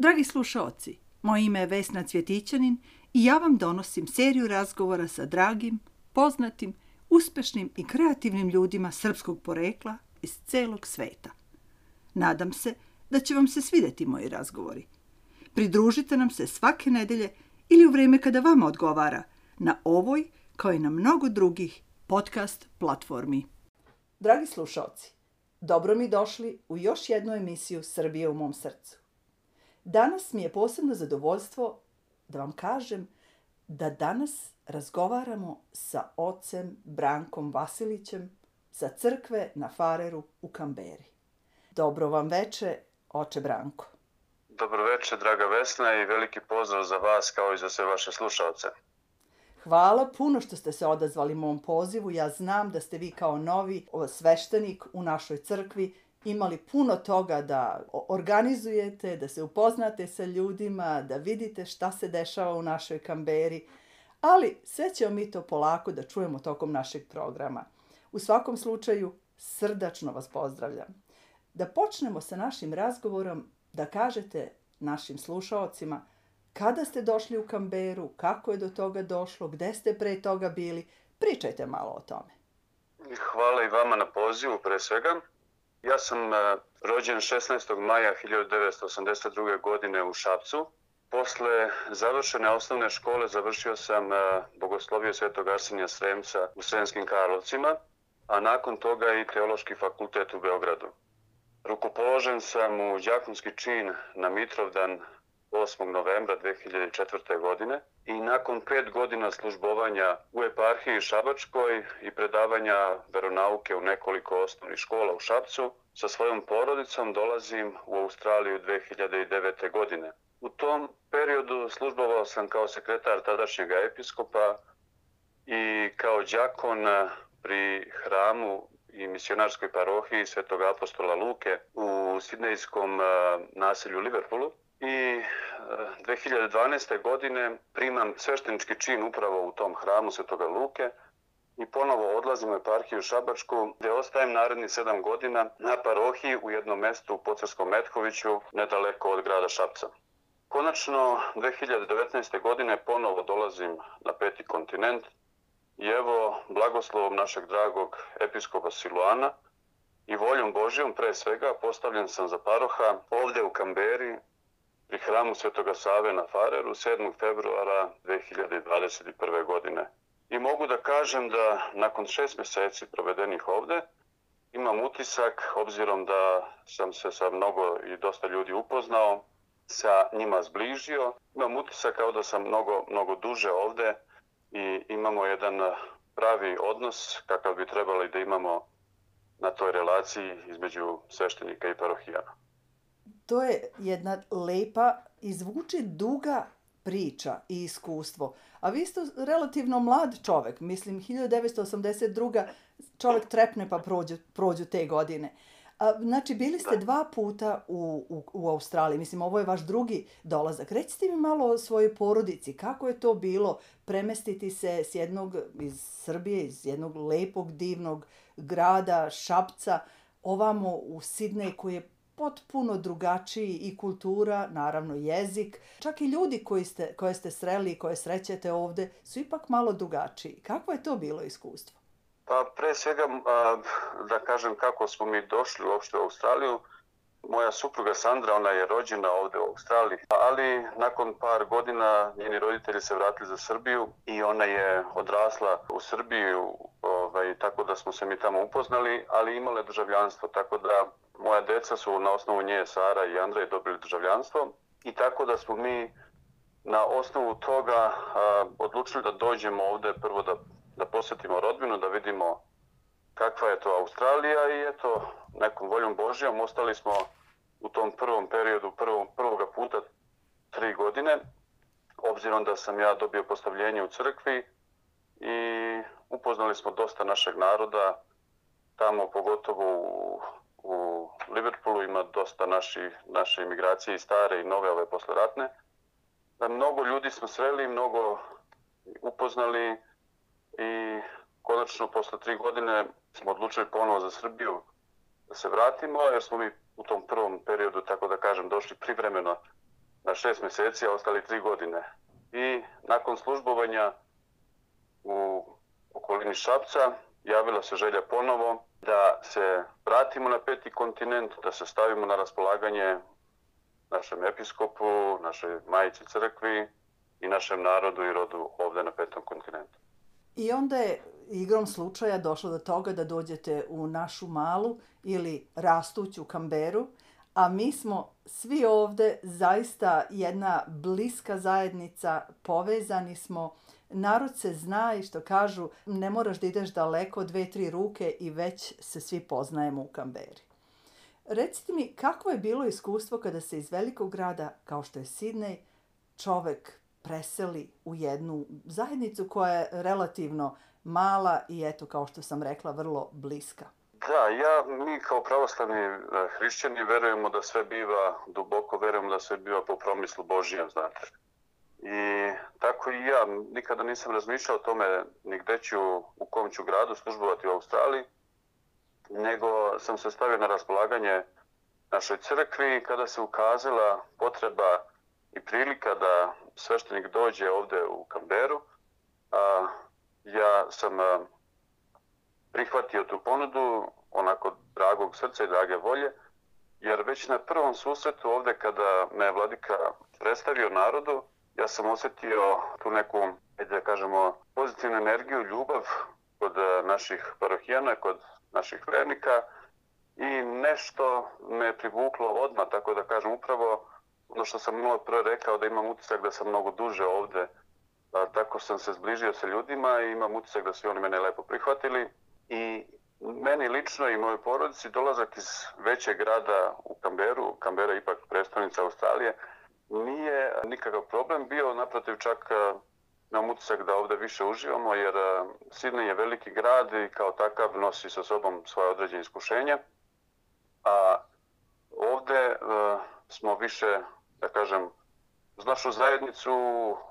Dragi slušaoci, moje ime je Vesna Cvjetićanin i ja vam donosim seriju razgovora sa dragim, poznatim, uspešnim i kreativnim ljudima srpskog porekla iz celog sveta. Nadam se da će vam se svideti moji razgovori. Pridružite nam se svake nedelje ili u vreme kada vama odgovara na ovoj, kao i na mnogo drugih podcast platformi. Dragi slušalci, dobro mi došli u još jednu emisiju Srbije u mom srcu. Danas mi je posebno zadovoljstvo da vam kažem da danas razgovaramo sa ocem Brankom Vasilićem sa crkve na Fareru u Kamberi. Dobro vam veče, oče Branko. Dobro veče, draga Vesna, i veliki pozdrav za vas kao i za sve vaše slušalce. Hvala puno što ste se odazvali mom pozivu. Ja znam da ste vi kao novi sveštenik u našoj crkvi imali puno toga da organizujete, da se upoznate sa ljudima, da vidite šta se dešava u našoj kamberi, ali sve ćemo mi to polako da čujemo tokom našeg programa. U svakom slučaju, srdačno vas pozdravljam. Da počnemo sa našim razgovorom, da kažete našim slušaocima kada ste došli u Kamberu, kako je do toga došlo, gde ste pre toga bili, pričajte malo o tome. Hvala i vama na pozivu pre svega. Ja sam e, rođen 16. maja 1982. godine u Šapcu. Posle završene osnovne škole završio sam e, bogoslovio Svetog Arsenija Sremca u Sremskim Karlovcima, a nakon toga i Teološki fakultet u Beogradu. Rukopoložen sam u đakonski čin na Mitrovdan 8. novembra 2004. godine i nakon pet godina službovanja u eparhiji Šabačkoj i predavanja veronauke u nekoliko osnovnih škola u Šapcu, sa svojom porodicom dolazim u Australiju 2009. godine. U tom periodu službovao sam kao sekretar tadašnjeg episkopa i kao đakon pri hramu i misionarskoj parohiji Svetog apostola Luke u sidnejskom naselju Liverpoolu i 2012. E, godine primam sveštenički čin upravo u tom hramu Svetoga Luke i ponovo odlazim u eparhiju Šabačku gde ostajem naredni sedam godina na parohiji u jednom mestu u Pocarskom Metkoviću nedaleko od grada Šapca. Konačno 2019. godine ponovo dolazim na peti kontinent i evo blagoslovom našeg dragog episkopa Siluana i voljom Božijom pre svega postavljen sam za paroha ovde u Kamberi pri hramu Svetoga Save na Fareru 7. februara 2021. godine. I mogu da kažem da nakon šest meseci provedenih ovde imam utisak, obzirom da sam se sa mnogo i dosta ljudi upoznao, sa njima zbližio, imam utisak kao da sam mnogo, mnogo duže ovde i imamo jedan pravi odnos kakav bi trebali da imamo na toj relaciji između sveštenika i parohijana to je jedna lepa i zvuči duga priča i iskustvo. A vi ste relativno mlad čovek, mislim 1982. čovek trepne pa prođu, prođu te godine. A, znači, bili ste dva puta u, u, u Australiji, mislim, ovo je vaš drugi dolazak. Recite mi malo o svojoj porodici, kako je to bilo premestiti se s jednog, iz Srbije, iz jednog lepog, divnog grada, Šapca, ovamo u Sidnej koji je potpuno drugačiji i kultura, naravno jezik. Čak i ljudi koji ste, koje ste sreli i koje srećete ovde su ipak malo drugačiji. Kako je to bilo iskustvo? Pa pre svega da kažem kako smo mi došli uopšte u Australiju. Moja supruga Sandra, ona je rođena ovde u Australiji, ali nakon par godina njeni roditelji se vratili za Srbiju i ona je odrasla u Srbiji, ovaj, tako da smo se mi tamo upoznali, ali imale državljanstvo, tako da moja deca su na osnovu nje Sara i Andrej dobili državljanstvo i tako da smo mi na osnovu toga a, odlučili da dođemo ovde prvo da, da posetimo rodbinu, da vidimo kakva je to Australija i eto, nekom voljom Božijom ostali smo u tom prvom periodu, prvom, prvoga puta tri godine, obzirom da sam ja dobio postavljenje u crkvi i upoznali smo dosta našeg naroda, tamo pogotovo u Liverpoolu ima dosta naši, naše imigracije i stare i nove ove posleratne. Da mnogo ljudi smo sreli, mnogo upoznali i konačno posle tri godine smo odlučili ponovo za Srbiju da se vratimo, jer smo mi u tom prvom periodu, tako da kažem, došli privremeno na šest mjeseci, a ostali tri godine. I nakon službovanja u okolini Šapca javila se želja ponovo da se vratimo na peti kontinent, da se stavimo na raspolaganje našem episkopu, našoj majici crkvi i našem narodu i rodu ovde na petom kontinentu. I onda je igrom slučaja došlo do toga da dođete u našu malu ili rastuću Kamberu, a mi smo svi ovde zaista jedna bliska zajednica, povezani smo, narod se zna i što kažu, ne moraš da ideš daleko, dve, tri ruke i već se svi poznajemo u Kamberi. Recite mi, kako je bilo iskustvo kada se iz velikog grada, kao što je Sidney, čovek preseli u jednu zajednicu koja je relativno mala i eto, kao što sam rekla, vrlo bliska? Da, ja, mi kao pravoslavni e, hrišćani verujemo da sve biva, duboko verujemo da sve biva po promislu Božijem, znate. I tako i ja nikada nisam razmišljao o tome ni gde ću, u kom ću gradu službovati u Australiji, nego sam se stavio na raspolaganje našoj crkvi kada se ukazala potreba i prilika da sveštenik dođe ovde u Kamberu. A, ja sam a, prihvatio tu ponudu onako dragog srca i drage volje, jer već na prvom susretu ovde kada me vladika predstavio narodu, ja sam osetio tu neku, da kažemo, pozitivnu energiju, ljubav kod naših parohijana, kod naših vernika i nešto me privuklo odmah, tako da kažem, upravo ono što sam malo pre rekao da imam utisak da sam mnogo duže ovde, a, tako sam se zbližio sa ljudima i imam utisak da su oni mene lepo prihvatili. I meni lično i mojoj porodici dolazak iz većeg grada u Kamberu, Kambera je ipak predstavnica Australije, nije nikakav problem bio, naprotiv čak imam utisak da ovde više uživamo jer Sidney je veliki grad i kao takav nosi sa sobom svoje određene iskušenja. A ovde uh, smo više, da kažem, uz našu zajednicu,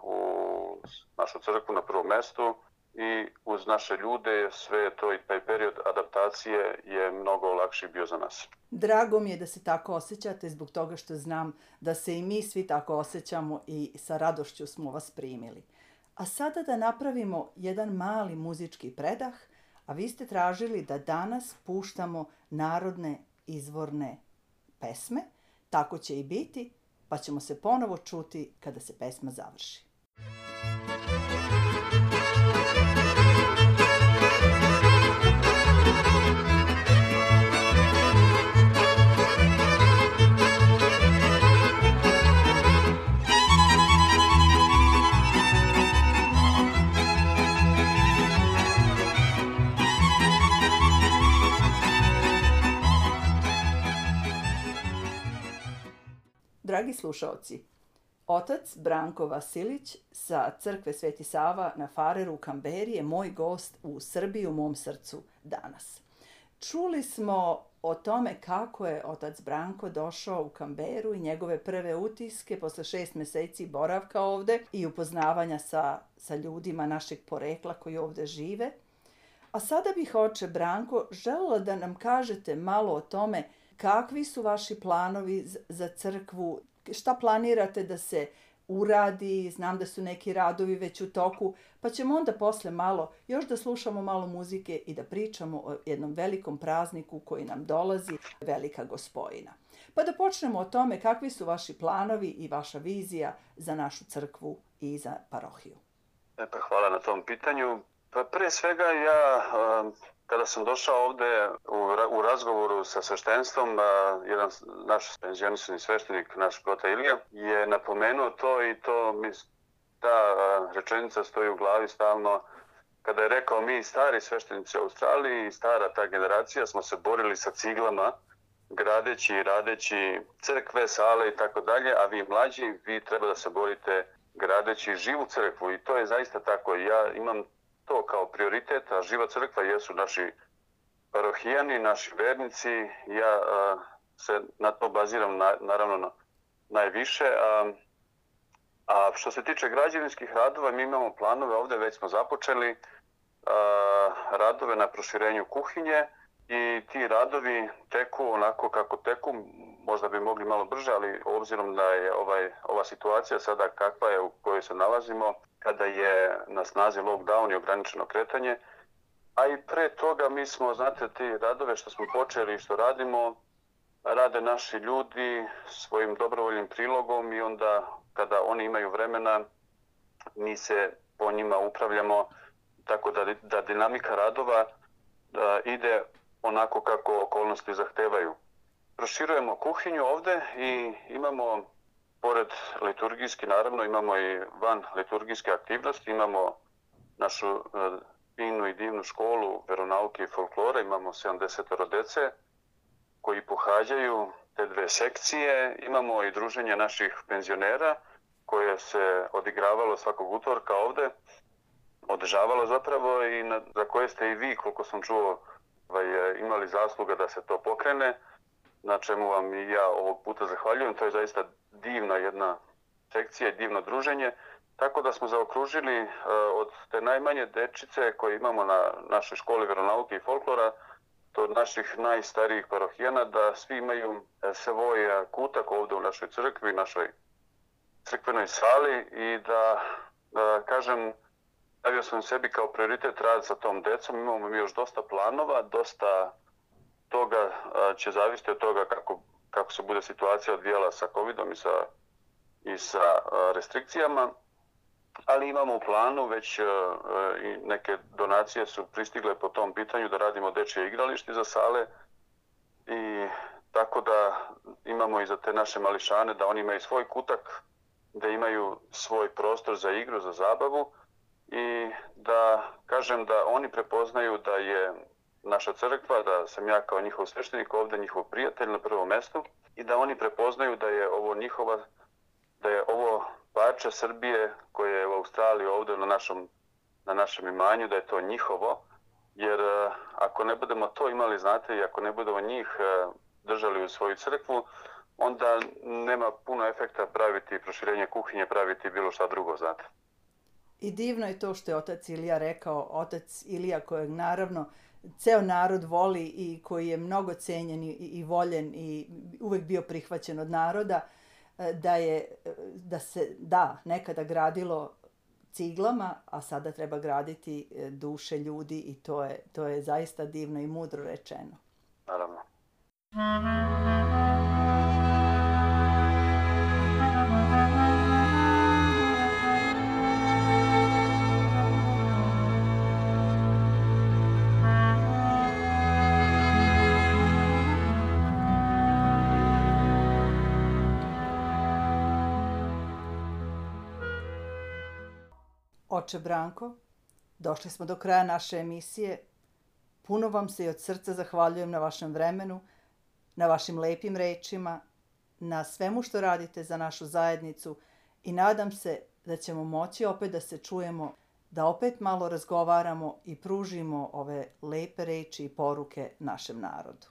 u našu crkvu na prvom mestu i uz naše ljude, sve to i taj period adaptacije je mnogo lakši bio za nas. Drago mi je da se tako osjećate zbog toga što znam da se i mi svi tako osjećamo i sa radošću smo vas primili. A sada da napravimo jedan mali muzički predah, a vi ste tražili da danas puštamo narodne izvorne pesme, tako će i biti, pa ćemo se ponovo čuti kada se pesma završi. Dragi slušaoci, otac Branko Vasilić sa crkve Sveti Sava na Fareru u Kamberi je moj gost u Srbiji u mom srcu danas. Čuli smo o tome kako je otac Branko došao u Kamberu i njegove prve utiske posle šest meseci boravka ovde i upoznavanja sa, sa ljudima našeg porekla koji ovde žive. A sada bih, oče Branko, želela da nam kažete malo o tome kakvi su vaši planovi za crkvu, šta planirate da se uradi, znam da su neki radovi već u toku, pa ćemo onda posle malo još da slušamo malo muzike i da pričamo o jednom velikom prazniku koji nam dolazi, Velika gospojina. Pa da počnemo o tome kakvi su vaši planovi i vaša vizija za našu crkvu i za parohiju. E pa hvala na tom pitanju. Pa pre svega ja Kada sam došao ovde u, u razgovoru sa sveštenstvom, jedan naš penzionisani sveštenik, naš prota Ilija, je napomenuo to i to mi ta rečenica stoji u glavi stalno kada je rekao mi stari sveštenici u Australiji stara ta generacija smo se borili sa ciglama gradeći i radeći crkve, sale i tako dalje, a vi mlađi, vi treba da se borite gradeći živu crkvu i to je zaista tako. Ja imam to kao prioritet, a živa crkva jesu naši parohijani, naši vernici. Ja a, se na to baziram na, naravno na, najviše. A, a što se tiče građevinskih radova, mi imamo planove, ovde već smo započeli a, radove na proširenju kuhinje i ti radovi teku onako kako teku, možda bi mogli malo brže, ali obzirom da je ovaj, ova situacija sada kakva je u kojoj se nalazimo, kada je na snazi lockdown i ograničeno kretanje, a i pre toga mi smo, znate, ti radove što smo počeli i što radimo, rade naši ljudi svojim dobrovoljnim prilogom i onda kada oni imaju vremena, mi se po njima upravljamo tako da, da dinamika radova da ide onako kako okolnosti zahtevaju. Proširujemo kuhinju ovde i imamo, pored liturgijski naravno, imamo i van liturgijske aktivnosti, imamo našu e, finu i divnu školu veronauke i folklora, imamo 70 dece koji pohađaju te dve sekcije, imamo i druženje naših penzionera koje se odigravalo svakog utorka ovde, održavalo zapravo i na, za koje ste i vi, koliko sam čuo, ovaj, imali zasluga da se to pokrene, na čemu vam i ja ovog puta zahvaljujem. To je zaista divna jedna sekcija i divno druženje. Tako da smo zaokružili uh, od te najmanje dečice koje imamo na našoj školi veronauke i folklora do naših najstarijih parohijana da svi imaju e, svoj kutak ovde u našoj crkvi, našoj crkvenoj sali i da, da kažem stavio sam sebi kao prioritet rad sa tom decom. Imamo mi još dosta planova, dosta toga će zavisiti od toga kako, kako se bude situacija odvijala sa covidom i sa, i sa restrikcijama. Ali imamo u planu već i neke donacije su pristigle po tom pitanju da radimo dečje igralište za sale i tako da imamo i za te naše mališane da oni imaju svoj kutak, da imaju svoj prostor za igru, za zabavu i da kažem da oni prepoznaju da je naša crkva, da sam ja kao njihov sveštenik ovde njihov prijatelj na prvom mestu i da oni prepoznaju da je ovo njihova, da je ovo parče Srbije koje je u Australiji ovde na našom, na našem imanju, da je to njihovo, jer e, ako ne budemo to imali, znate, i ako ne budemo njih e, držali u svoju crkvu, onda nema puno efekta praviti proširenje kuhinje, praviti bilo šta drugo, znate. I divno je to što je otac Ilija rekao, otac Ilija kojeg naravno ceo narod voli i koji je mnogo cenjen i, i voljen i uvek bio prihvaćen od naroda, e, da je, da se, da, nekada gradilo ciglama, a sada treba graditi e, duše ljudi i to je, to je zaista divno i mudro rečeno. Naravno. Oče Branko, došli smo do kraja naše emisije. Puno vam se i od srca zahvaljujem na vašem vremenu, na vašim lepim rečima, na svemu što radite za našu zajednicu i nadam se da ćemo moći opet da se čujemo, da opet malo razgovaramo i pružimo ove lepe reči i poruke našem narodu.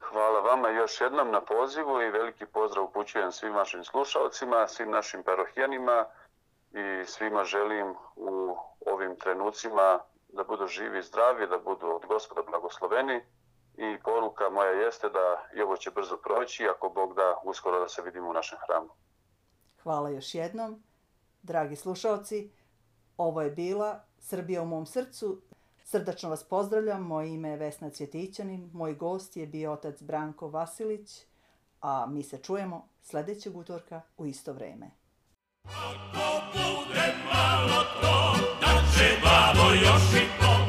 Hvala vama još jednom na pozivu i veliki pozdrav upućujem svim vašim slušalcima, svim našim parohijanima, i svima želim u ovim trenucima da budu živi i zdravi, da budu od gospoda blagosloveni i poruka moja jeste da i ovo će brzo proći, ako Bog da uskoro da se vidimo u našem hramu. Hvala još jednom. Dragi slušalci, ovo je bila Srbija u mom srcu. Srdačno vas pozdravljam, moje ime je Vesna Cvjetićanin, moj gost je bio otac Branko Vasilić, a mi se čujemo sledećeg utorka u isto vreme. Ako Premalo to, da će babo još i po.